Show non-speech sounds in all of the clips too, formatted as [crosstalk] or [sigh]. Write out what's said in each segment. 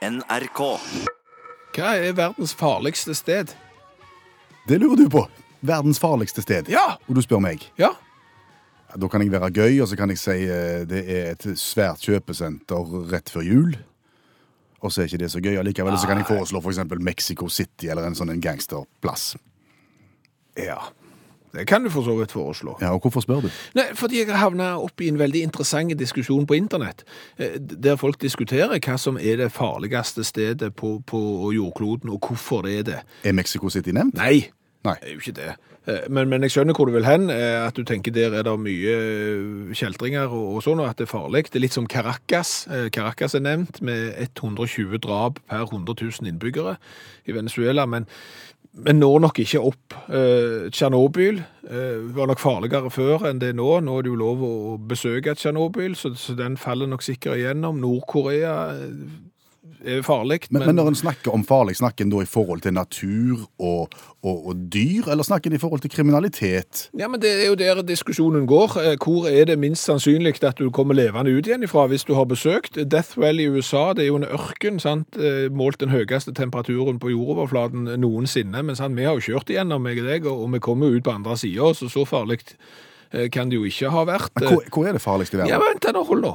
NRK. Hva er verdens farligste sted? Det lurer du på. Verdens farligste sted. Ja! Og du spør meg. Ja. Ja, Da kan jeg være gøy, og så kan jeg si eh, det er et svært kjøpesenter rett før jul. Og så er ikke det så gøy allikevel. Så kan jeg foreslå f.eks. Mexico City eller en sånn en gangsterplass. Ja. Det kan du for så vidt foreslå. Ja, og hvorfor spør du? Nei, fordi jeg har havna opp i en veldig interessant diskusjon på internett, eh, der folk diskuterer hva som er det farligste stedet på, på jordkloden, og hvorfor det er det. Er Mexico City nevnt? Nei, Nei. det er jo ikke det. Eh, Men, men jeg skjønner hvor du vil hen, eh, at du tenker der er det mye kjeltringer og, og sånn, og at det er farlig. Det er litt som Caracas. Caracas er nevnt, med 120 drap per 100 000 innbyggere i Venezuela, men, men når nok ikke opp. Eh, Tsjernobyl eh, var nok farligere før enn det er nå. Nå er det jo lov å besøke Tsjernobyl, så, så den faller nok sikkert igjennom. Nord-Korea eh, farlig. Men, men når en snakker om farlig, snakker en da i forhold til natur og, og, og dyr, eller snakker en i forhold til kriminalitet? Ja, men Det er jo der diskusjonen går. Eh, Hvor er det minst sannsynlig at du kommer levende ut igjen ifra hvis du har besøkt? Death Valley i USA det er jo en ørken. sant? Eh, Målt den høyeste temperaturen på jordoverflaten noensinne. Men sant? vi har jo kjørt igjennom, jeg og deg, og vi kommer jo ut på andre sida, så så farlig kan det jo ikke ha vært. Men hvor, hvor er det farligst i Ja, verden? vent nå, hold nå.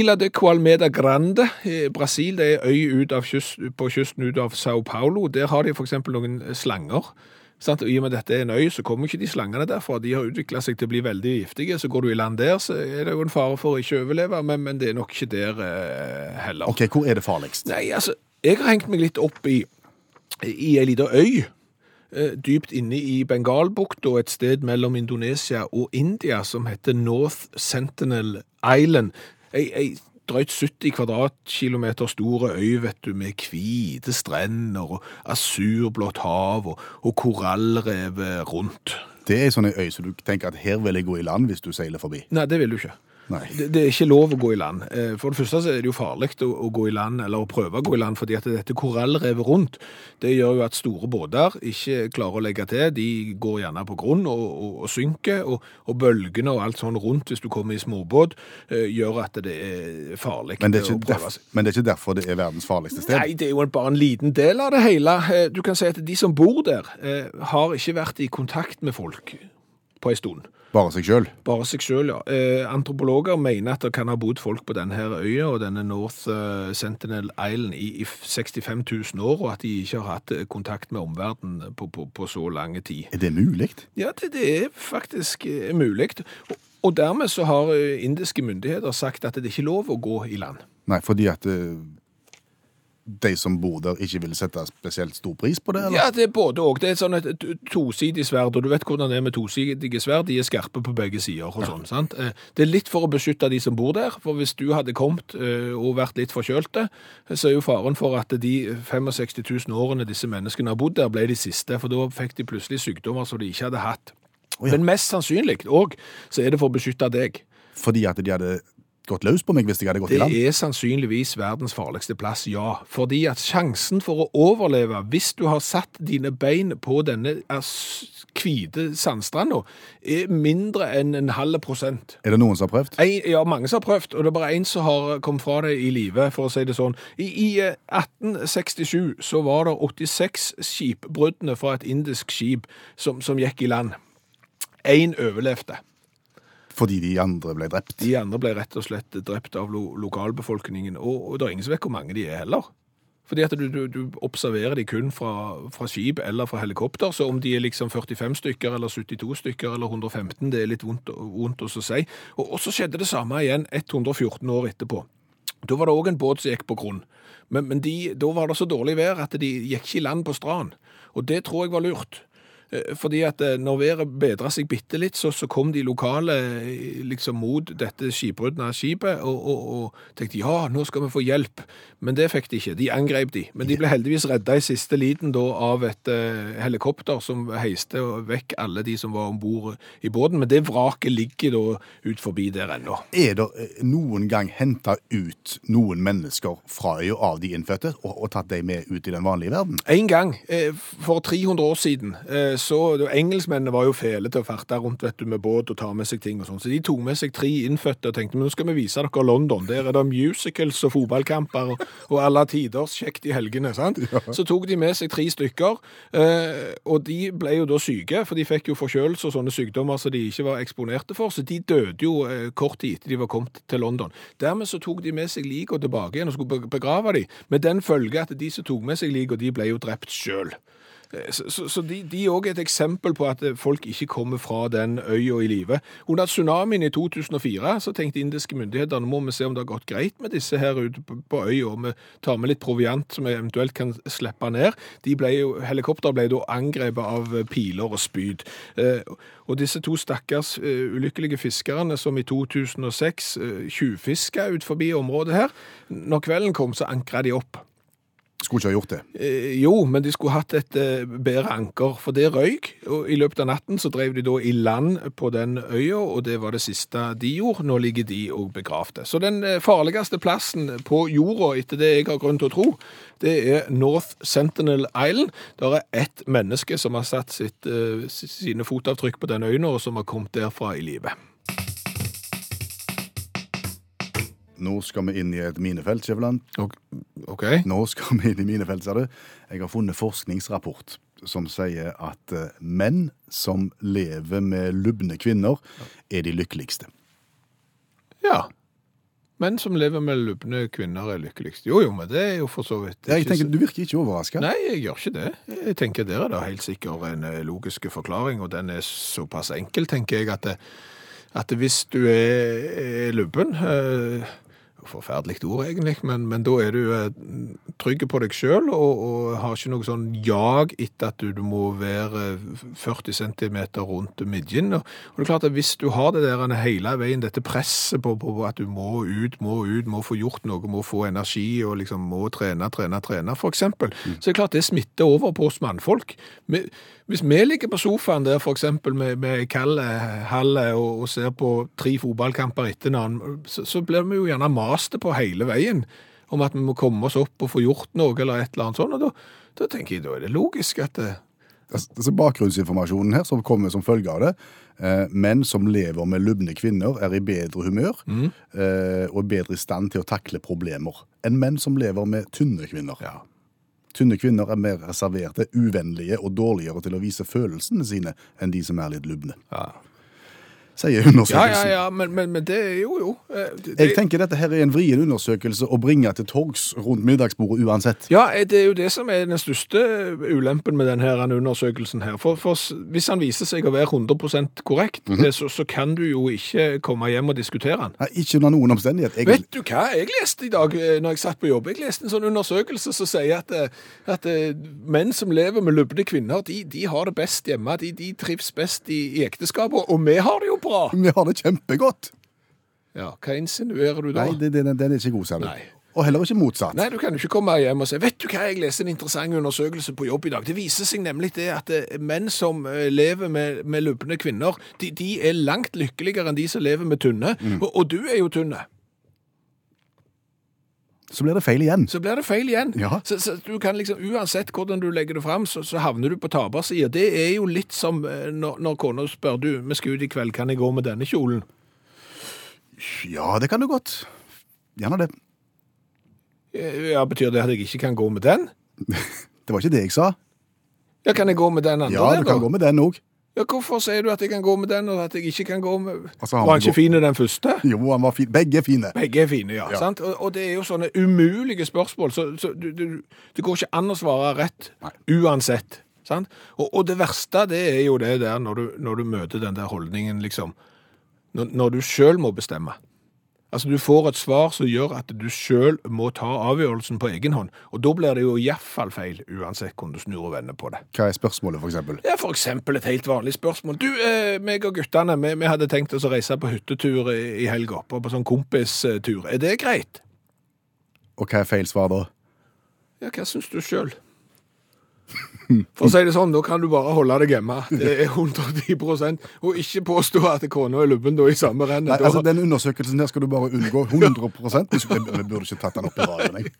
Ila de Qualmeda Grande i Brasil, det er øy ut av kyst, på kysten ut av Sao Paulo. Der har de eksempel noen slanger. Sant? I og med at dette er en øy, så kommer ikke de slangene derfra. De har utviklet seg til å bli veldig giftige. Så går du i land der, så er det jo en fare for å ikke overleve, men, men det er nok ikke der eh, heller. Ok, hvor er det farligst? Nei, altså, jeg har hengt meg litt opp i, i ei lita øy, eh, dypt inne i Bengalbukta, et sted mellom Indonesia og India, som heter North Sentinel Island. Ei, ei drøyt 70 kvadratkilometer store øy, vet du, med hvite strender og asurblått hav og, og korallrev rundt. Det er sånn en øy så du tenker at her vil jeg gå i land hvis du seiler forbi. Nei, det vil du ikke. Nei. Det, det er ikke lov å gå i land. Eh, For det første så er det jo farlig å, å gå i land, eller å prøve å gå i land, fordi at dette korallrevet rundt, det gjør jo at store båter ikke klarer å legge til. De går gjerne på grunn og, og, og synker, og, og bølgene og alt sånn rundt, hvis du kommer i småbåt, eh, gjør at det er farlig Men det, er å prøve seg. men det er ikke derfor det er verdens farligste sted? Nei, det er jo bare en liten del av det hele. Eh, Du kan si at de som bor der, har ikke vært i kontakt med folk på en stund. Bare seg sjøl? Bare seg sjøl, ja. Eh, antropologer mener at det kan ha bodd folk på denne her øya og denne North eh, Sentinel Island i, i 65 000 år, og at de ikke har hatt eh, kontakt med omverdenen på, på, på så lange tid. Er det mulig? Ja, det, det er faktisk eh, mulig. Og, og dermed så har indiske myndigheter sagt at det er ikke lov å gå i land. Nei, fordi at de som bor der, ikke vil sette spesielt stor pris på det? eller? Ja, det er både og. Det er sånn et tosidig sverd, og du vet hvordan det er med tosidige sverd. De er skarpe på begge sider og sånn, sant? Eh, Det er litt for å beskytte de som bor der, for hvis du hadde kommet eh, og vært litt forkjølte, så er jo faren for at de 65 000 årene disse menneskene har bodd der, ble de siste, for da fikk de plutselig sykdommer som de ikke hadde hatt. ja. Men mest sannsynlig òg, så er det for å beskytte deg. Fordi at de hadde gått løs på meg hvis jeg hadde gått i land? Det er sannsynligvis verdens farligste plass, ja. Fordi at sjansen for å overleve hvis du har satt dine bein på denne hvite sandstranda, er mindre enn en halv prosent. Er det noen som har prøvd? En, ja, mange som har prøvd, og det er bare én som har kommet fra det i live, for å si det sånn. I, i eh, 1867 så var det 86 skipbruddene fra et indisk skip som, som gikk i land. Én overlevde. Fordi de andre ble drept? De andre ble rett og slett drept av lo lokalbefolkningen, og, og det er ingen som vet hvor mange de er heller. Fordi at du, du, du observerer de kun fra, fra skip eller fra helikopter, så om de er liksom 45 stykker eller 72 stykker eller 115, det er litt vondt, vondt å si. Og, og så skjedde det samme igjen 114 år etterpå. Da var det òg en båt som gikk på grunn. Men, men de, da var det så dårlig vær at de gikk ikke i land på strand. Og det tror jeg var lurt. Eh, Fordi at eh, når været bedra seg bitte litt, så, så kom de lokale eh, liksom mot dette skipbruddet av skipet og, og, og tenkte ja, nå skal vi få hjelp. Men det fikk de ikke. De angrep de. Men de ble heldigvis redda i siste liten da av et uh, helikopter som heiste vekk alle de som var om bord i båten. Men det vraket ligger da ut forbi der ennå. Er det noen gang henta ut noen mennesker fra øya av de innfødte, og, og tatt dem med ut i den vanlige verden? En gang, eh, for 300 år siden, eh, så Engelskmennene var jo fæle til å ferte rundt vet du, med båt og ta med seg ting og sånn, så de tok med seg tre innfødte og tenkte men nå skal vi vise dere London. Der er det musicals og fotballkamper og, og alle tiders kjekt i helgene. sant? [laughs] Så tok de med seg tre stykker, eh, og de ble jo da syke, for de fikk jo forkjølelse og sånne sykdommer som de ikke var eksponerte for, så de døde jo eh, kort tid etter de var kommet til London. Dermed så tok de med seg likene tilbake igjen og skulle begrave dem, med den følge at de som tok med seg likene, de ble jo drept sjøl. Så, så, de, de er et eksempel på at eh, folk ikke kommer fra den øya i live. Under tsunamien i 2004 så tenkte indiske myndigheter nå må vi se om det har gått greit med disse her ute på, øya, og vi tar med litt proviant som vi eventuelt kan slippe ned. De ble jo, helikopter ble da angrepet av eh, piler og spyd. Eh, og disse to stakkars eh, ulykkelige fiskerne som i 2006 uh, tjuvfiska ut forbi området her, når kvelden kom så ankra de opp. Skulle ikke ha gjort det. Eh, jo, men de skulle hatt et eh, bedre anker, for det røyk. Og i løpet av natten så drev de da i land på den øya, og det var det siste de gjorde. Nå ligger de og begravde. Så den eh, farligste plassen på jorda, etter det jeg har grunn til å tro, det er North Sentinel Island. Der er ett menneske som har satt sitt, sine fotavtrykk på den øya, og som har kommet derfra i live. Nå skal vi inn i et minefelt, Skjæveland. OK? Nå skal vi inn i minefelt, sa du. Jeg har funnet forskningsrapport som sier at eh, menn som lever med lubne kvinner, er de lykkeligste. Ja. Menn som lever med lubne kvinner er lykkeligst. Jo, jo, men det er jo for så vidt Jeg ikke så- tenker, Du virker ikke overraska. Nei, jeg gjør ikke det. Jeg tenker Der er det helt sikkert en eh, logisk forklaring, og den er såpass enkel, tenker jeg, at, det, at hvis du er, er lubben eh, Forferdelig ord, egentlig, men, men da er du eh, trygg på deg sjøl og, og har ikke noe sånn jag etter at du, du må være 40 cm rundt midjen. Og, og det er klart at hvis du har det der hele veien, dette presset på, på at du må ut, må ut, må få gjort noe, må få energi og liksom må trene, trene, trene, for eksempel, så er det klart det smitter over på oss mannfolk. Vi, hvis vi ligger på sofaen der eksempel med, med kald halle og, og ser på tre fotballkamper etter hverandre, så, så blir vi jo gjerne maste på hele veien om at vi må komme oss opp og få gjort noe eller et eller annet sånt, og da, da tenker jeg da er det logisk at det, Altså, bakgrunnsinformasjonen her som kommer som følge av det. Eh, menn som lever med lubne kvinner, er i bedre humør eh, og bedre i stand til å takle problemer enn menn som lever med tynne kvinner. ja. Tynne kvinner er mer reserverte, uvennlige og dårligere til å vise følelsene sine enn de som er litt lubne, Ja, sier undersøkelsen. ja, ja men, men, men det er jo jo. eh, Det, Jeg tenker dette her er en vrien undersøkelse å bringe til torgs rundt middagsbordet uansett. Ja, eh, det er jo det som er den største ulempen med denne undersøkelsen her. For, for hvis han viser seg å være 100% korrekt, -hmm. så, så kan du jo ikke komme hjem og diskutere han. Nei, ikke under noen omstendighet. Jeg, Vet du hva jeg leste i dag når jeg satt på jobb? Jeg leste en sånn undersøkelse som sier at, at menn som lever med lubne kvinner, de, de har det best hjemme. De, de trives best i, i ekteskapet, og vi har det jo bra. vi har det kjempegodt. Ja, Hva insinuerer du da? Nei, det, den, den er ikke god, sa du. Nei. Og heller ikke motsatt. Nei, du kan jo ikke komme hjem og si Vet du hva, jeg leste en interessant undersøkelse på jobb i dag. Det viser seg nemlig det at eh, menn som eh, lever med, med lubne kvinner, de, de er langt lykkeligere enn de som lever med tynne. Og, og du er jo tynne. Så blir det feil igjen. Så blir det feil igjen. Ja. Så, så du kan liksom, Uansett hvordan du legger det fram, så, så havner du på tapersida. Det er jo litt som eh, når, når kona spør du, vi skal ut i kveld, kan jeg gå med denne kjolen? Ja, det kan du godt. Gjerne det. Eh, Ja, Betyr det at jeg ikke kan gå med den? [laughs] Det var ikke det jeg sa. Ja, Kan jeg gå med den andre? Ja, du kan da? gå med den òg. Ja, Hvorfor sier du at jeg kan gå med den, og at jeg ikke kan gå med Altså, han Var han ikke fin den første? Jo, han var fin. Begge er fine. Begge er fine, ja. Ja. Sant? Og, og det er jo sånne umulige spørsmål, så, så du, du, det går ikke an å svare rett uansett. Sant? Og, og det verste, det er jo det der når du, når du møter den der holdningen, liksom. Når, når du sjøl må bestemme. Altså, du får et svar som gjør at du sjøl må ta avgjørelsen på egen hånd. Og da blir det jo iallfall feil, uansett hvordan du snur og vender på det. Hva er spørsmålet, eksempel? Ja, eksempel et helt vanlig spørsmål. Du, eh, meg og guttene, vi, vi hadde tenkt oss å reise på hyttetur i, i helga, på, på sånn kompistur. Er det greit? Og hva er feil svar da? Ja, hva syns du sjøl? For å si det sånn, da kan du bare holde deg hjemme. Det er 110 Og ikke påstå at kona er lubben da i samme rennet. Nei, altså, Den undersøkelsen her skal du bare unngå 100 Vi skulle- Vi burde ikke tatt den opp i radioen. jeg.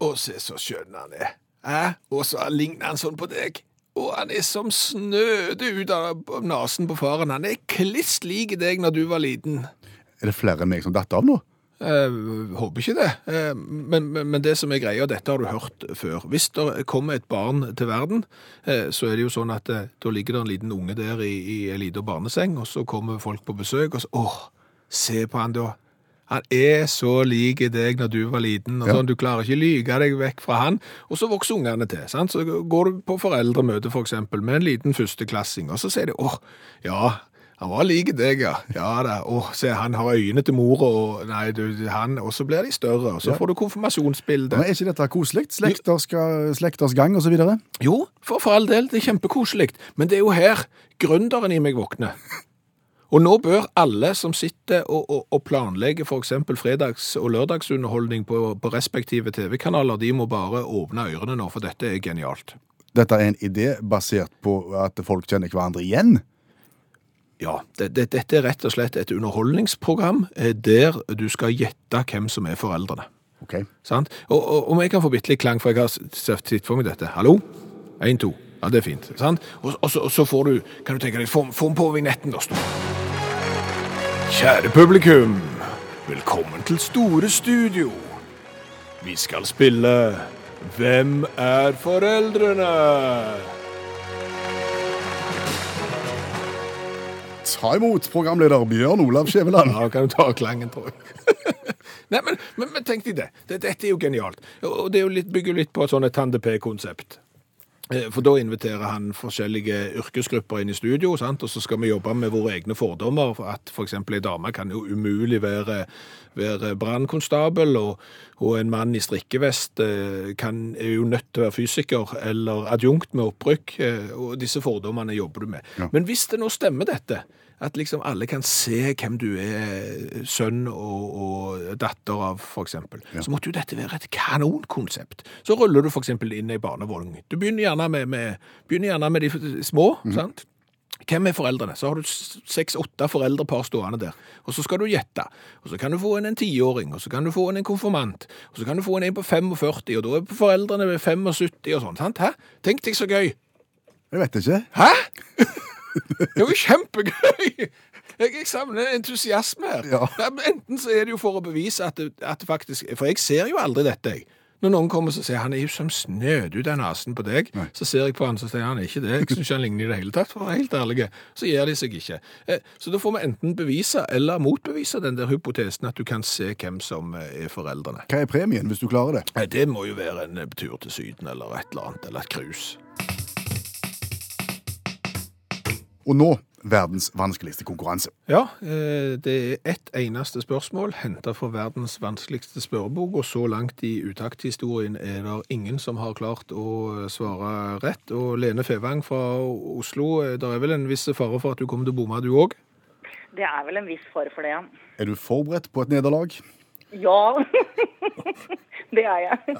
Å, se så skjønn han er. Hæ? og så ligner han sånn på deg. Og han er som snøde ut av nesen på faren. Han er kliss lik deg når du var liten. Er det flere enn meg som datt av nå? Eh, håper ikke det. Eh, men, men, men det som er greia, dette har du hørt før. Hvis det kommer et barn til verden, eh, så er det jo sånn at da ligger det en liten unge der i, i en liten barneseng, og så kommer folk på besøk, og så åh, se på han da. Han er så lik deg når du var liten, og Ja. sånn, du klarer ikke lyge deg vekk fra han. Og så vokser ungene til, sant? Så går du på foreldremøte for eksempel, med en liten førsteklassing, og så sier de, åh, ja, han var lik deg, ja. Ja da, Å, se, han har øynene til mor, og nei, du, han, og så blir de større, og så Ja. får du konfirmasjonsbilde. Men er ikke dette koselig? Slekter skal, slekters gang videre? Jo, for, for all del, det er kjempekoselig, men det er jo her gründeren i meg våkner. Og nå bør alle som sitter og, og, og planlegger eksempel fredags- og lørdagsunderholdning på, på respektive TV-kanaler, de må bare åpne ørene nå, for dette er genialt. Dette er en idé basert på at folk kjenner hverandre igjen. Ja, det, det, dette er rett og slett et underholdningsprogram eh, der du skal gjette hvem som er foreldrene. Ok. Sant? Og, og om jeg kan få bitte litt klang, for jeg har sett for meg dette. Hallo? En, to. Ja, det er fint. Sant? Og, og, så, og så får du, kan du tenke deg, få, få på vignetten da, Stor. Kjære publikum, velkommen til Store Studio. Vi skal spille Hvem er foreldrene? Ta imot programleder Bjørn Olav Skjæveland. Ja, kan du ta klangen, tror jeg. [laughs] Nei, men, men, men tenk deg det. det. Dette er jo genialt. Og det jo litt, bygger jo litt på et sånt Tande P-konsept. Eh, For da inviterer han forskjellige yrkesgrupper inn i studio, sant? og så skal vi jobbe med våre egne fordommer. For at f.eks. ei dame kan jo umulig være, være brannkonstabel, og, og en mann i strikkevest eh, kan, er jo nødt til å være fysiker eller adjunkt med opprykk. eh, Og disse fordommene jobber du med. Ja. Men hvis det nå stemmer dette, at liksom alle kan se hvem du er, sønn og, og datter av, for eksempel, så måtte jo dette være et kanonkonsept. Så ruller du eksempel inn i barnevogn. Du begynner gjerne med, med, begynner gjerne med de små, sant? Hvem er foreldrene? Så har du seks-åtte foreldrepar stående der. Og så skal du gjette. Og så kan du få inn en tiåring, og så kan du få inn en konfirmant, og så kan du få inn en på 45, og da er foreldrene ved 75 og sånn. sant? Hæ? Tenk deg så gøy. Jeg vet ikke. Hæ? [laughs] Det er jo kjempegøy! Jeg, jeg savner entusiasme her. Ja. Enten så er det jo for å bevise at det, at det faktisk For jeg ser jo aldri dette, jeg. Når noen kommer og sier han er jo som snødut av nesen på deg, Nei. så ser jeg på han så sier han er ikke det. Jeg syns ikke han ligner i det hele tatt, for å være helt ærlig. Så gir de seg ikke. Eh, Så da får vi enten bevise eller motbevise den der hypotesen at du kan se hvem som eh, er foreldrene. Hva er premien hvis du klarer det? Det må jo være en eh, tur til Syden eller et eller annet, eller et cruise. Og nå verdens vanskeligste konkurranse. Ja, eh, det er ett eneste spørsmål hentet fra verdens vanskeligste spørrebok, og så langt i utakthistorien er det ingen som har klart å svare rett. Og Lene Fevang fra Oslo, eh, det er vel en viss fare for at du kommer til å bomme, du òg? Det er vel en viss fare for det, ja. Er du forberedt på et nederlag? Ja, [laughs] det er jeg.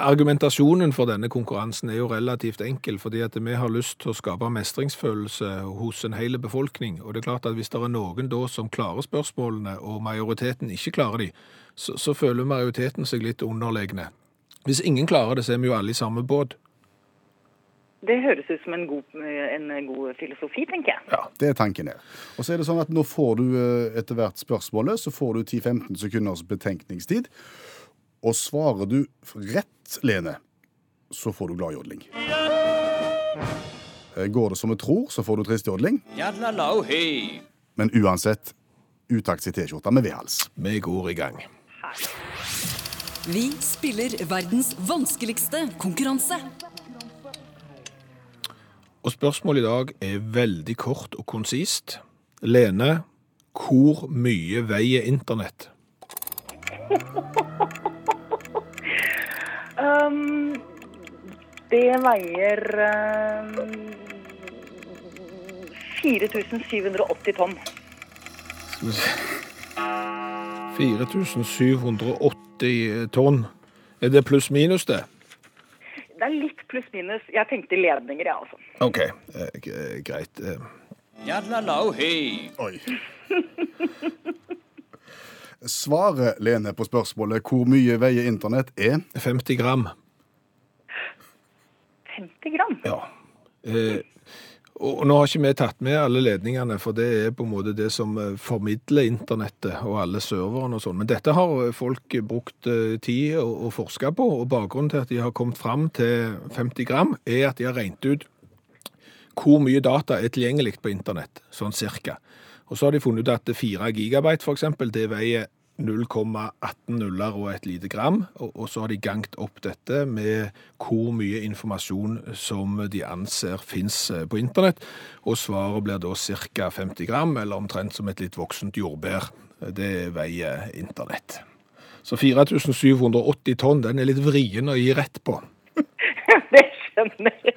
Argumentasjonen for denne konkurransen er jo relativt enkel, fordi at vi har lyst til å skape mestringsfølelse hos en hel befolkning. Og det er klart at hvis det er noen da som klarer spørsmålene, og majoriteten ikke klarer de, så, så føler majoriteten seg litt underlegne. Hvis ingen klarer det, så er vi jo alle i samme båt. Det høres ut som en god, en god filosofi, tenker jeg. Ja, det er tanken her. Og så er det sånn at nå får du eh, etter hvert spørsmålet, så får du 10-15 sekunders betenkningstid. Og svarer du rett, Lene, så får du gladjodling. Eh, Går det som vi tror, så får du tristjodling. Jadlalau-hei. Men uansett, utakts i T-skjorta med V-hals. Vi går i gang. Vi spiller verdens vanskeligste konkurranse. Og spørsmålet i dag er veldig kort og konsist. Lene, hvor mye veier internett? [laughs] Um, det veier um, 4780 tonn. 4780 tonn. Er det pluss minus det? Det er litt pluss-minus. Jeg tenkte ledninger, jeg, altså. OK, eh, greit. Eh. Oi. [laughs] Svaret, Lene, på spørsmålet hvor mye veier internett er 50 gram. 50 gram? Ja. Eh, og nå har ikke vi tatt med alle ledningene, for det er på en måte det som eh, formidler internettet og alle serverne og sånn. Men dette har folk brukt eh, tid å, å forske på, og bakgrunnen til at de har kommet fram til 50 gram, er at de har regnet ut hvor mye data er tilgjengelig på internett, sånn cirka. Og så har de funnet ut at 4 gigabyte, for eksempel, det veier 0,18 nuller og et lite gram, og, og så har de gangt opp dette med hvor mye informasjon som de anser finnes eh, på internett, og svaret blir da ca. 50 gram, eller omtrent som et litt voksent jordbær. Det veier internett. Så 4780 tonn, den er litt vrien å gi rett på. [laughs] Det skjønner jeg.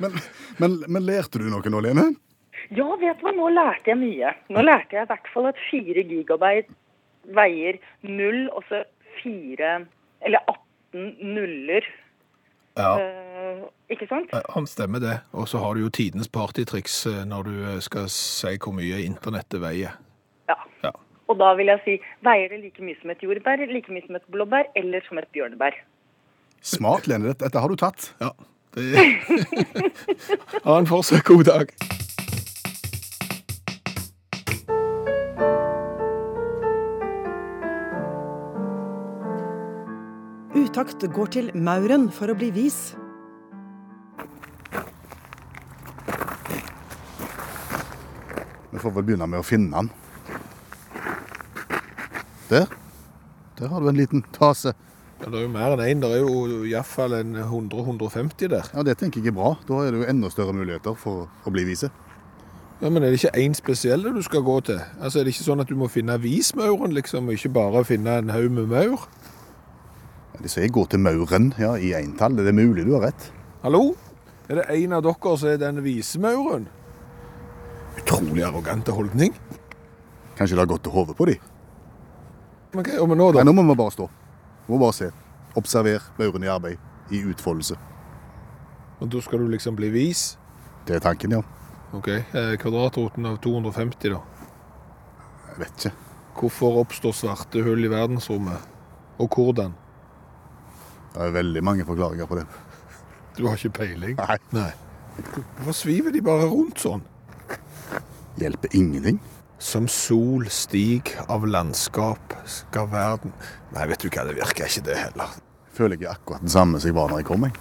[laughs] Men, men, men lærte du noe nå, Lene? Ja, vet du hva, nå lærte jeg mye. Nå lærte jeg i hvert fall at 4 gigabyte veier null, og så 4 Eller 18 nuller. Ja, Uh, ikke sant? han stemmer det. Og så har du jo tidenes partytriks eh, når du eh, skal si hvor mye internettet veier. Ja. Ja. Og da vil jeg si, veier det like mye som et jordbær, like mye som et blåbær, eller som et bjørnebær? Smart, Lene. Dette, har du tatt. Ja, [laughs] Ha en fortsatt god dag. Utakt går til Mauren for å bli vis. Vi får vel begynne med å finne den. Der. Der har du en liten tase. Ja, det er jo mer enn én. Det er jo iallfall en 100-150 der. Ja, Det tenker jeg er bra. Da er det jo enda større muligheter for å bli vise. Ja, Men er det ikke én spesiell du skal gå til? Altså, Er det ikke sånn at du må finne vismauren, liksom, og ikke bare finne en haug med maur? De sier gå til Mauren ja, i entall. Det er mulig du har rett. Hallo? Er det en av dere som er den vismauren? Utrolig arrogante holdning. Kanskje det har gått til hodet på de. Men hva nå, da? Ja, nå må vi bare stå. Må bare se. Observer maurene i arbeid. I utfoldelse. Og da skal du liksom bli vis? Det er tanken, ja. OK. Eh, kvadratroten av 250, da. Jeg vet ikke. Hvorfor oppstår svarte hull i verdensrommet? Og hvordan? Det er veldig mange forklaringer på det. Du har ikke peiling? Nei. Nei. Hvorfor sviver de bare rundt sånn? Hjelper ingenting. Som sol stig av landskap skal verden Nei, vet du hva, det virker ikke det heller. Føler jeg akkurat den samme som jeg var når jeg kom. Jeg.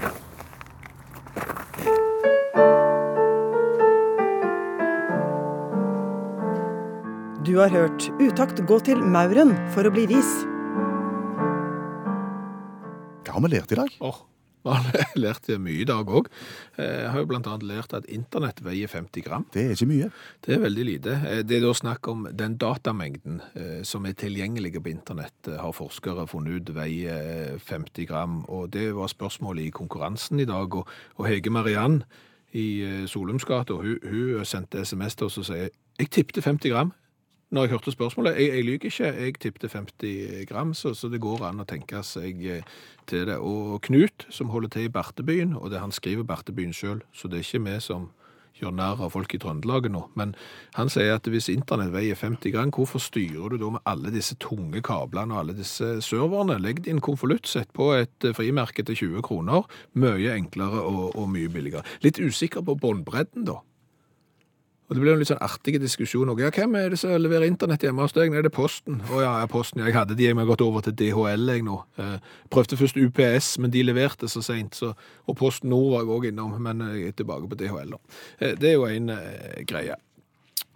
Du har hørt Utakt gå til Mauren for å bli vis. Hva har vi lært i dag? Vi har [laughs] lært mye i dag òg. Jeg har jo annet lært at internett veier 50 gram. Det er ikke mye. Det er veldig lite. Eh, Det er da snakk om den datamengden eh, som er tilgjengelig på internett, eh, har forskere funnet ut veier eh, 50 gram. Og det var spørsmålet i konkurransen i dag. Og, og Hege Mariann i eh, Solumsgata, hun, hun sendte SMS til oss og sier jeg tippte 50 gram. Når jeg hørte spørsmålet, jeg, jeg lyver ikke, jeg tippte 50 gram, så, så det går an å tenke seg eh, til det. Og Knut, som holder til i Bertebyen, og det han skriver Bertebyen sjøl, så det er ikke vi som gjør narr av folk i Trøndelag nå, men han sier at hvis internett veier 50 gram, hvorfor styrer du da med alle disse tunge kablene og alle disse serverne? Legg din konvolutt, sett på et eh, frimerke til 20 kroner, mye enklere og, og mye billigere. Litt usikker på båndbredden, da. Og det ble en litt sånn artig diskusjon. Og ja, hvem er det som leverer internett hjemme hos deg? Nei, det Posten. Å ja, Posten. Jeg hadde de, jeg har gått over til DHL jeg nå. Eh, prøvde først UPS, men de leverte så sent. Så, og Posten Nord var jeg òg innom, men jeg er tilbake på DHL nå. Eh, det er jo en eh, greie.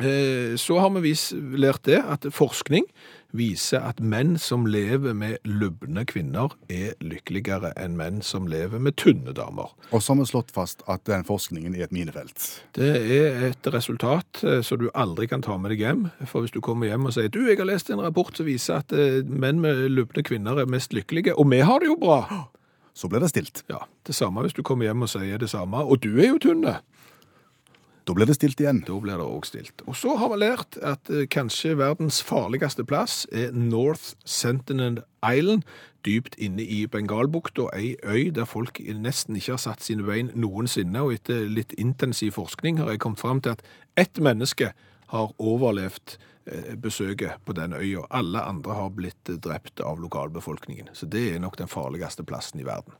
Eh, så har vi lært det at forskning viser at menn som lever med lubne kvinner, er lykkeligere enn menn som lever med tynne damer. Og så har vi slått fast at den forskningen er et minefelt. Det er et resultat eh, som du aldri kan ta med deg hjem. For hvis du kommer hjem og sier du, jeg har lest en rapport som viser at eh, menn med lubne kvinner er mest lykkelige, og vi har det jo bra. Så blir det stilt. Ja, Det samme hvis du kommer hjem og sier det samme, og du er jo tynne. Da blir det stilt igjen. Da blir det òg stilt. Og så har vi lært at eh, kanskje verdens farligste plass er North Sentinel Island, dypt inne i Bengalbukta, ei øy der folk nesten ikke har satt sine bein noensinne. Og etter litt intensiv forskning har jeg kommet fram til at ett menneske har overlevd eh, besøket på den øya. Alle andre har blitt drept av lokalbefolkningen. Så det er nok den farligste plassen i verden.